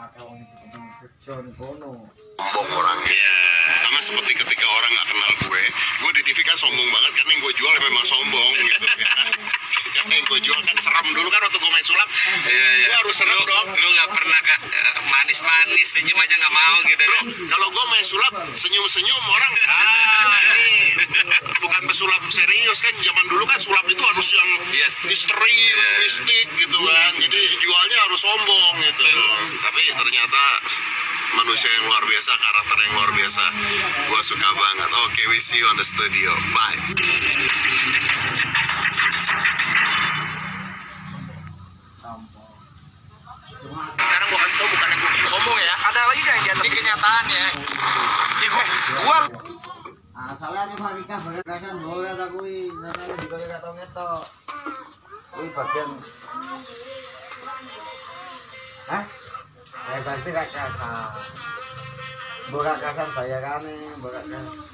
pakai wong kerja kono. orangnya sama seperti ketika orang nggak kenal gue gue di TV kan sombong banget karena yang gue jual memang sombong gitu kan karena yang gue jual kan serem dulu kan waktu gue main sulap Iya, iya. gue harus serem lu, dong Lu nggak pernah Kak, eh, manis-manis senyum aja nggak mau gitu. bro kalau gue main sulap senyum-senyum orang ah ini bukan pesulap serius kan zaman dulu kan sulap itu harus yang Yes. misteri mistik gitu kan sombong gitu tapi ternyata manusia yang luar biasa karakter yang luar biasa gue suka banget oke we see you on the studio bye. Sekarang gua kasih tau bukan yang gua sombong ya. Ada lagi gak yang? Ini kenyataan ya. Gua Asalnya nih Farika bagian kasan boleh tak kui, nanti juga ya kata ngeto. Kui bagian. Hah? Ya pasti kak kasan. Buka kasan bayarannya, buka kasan.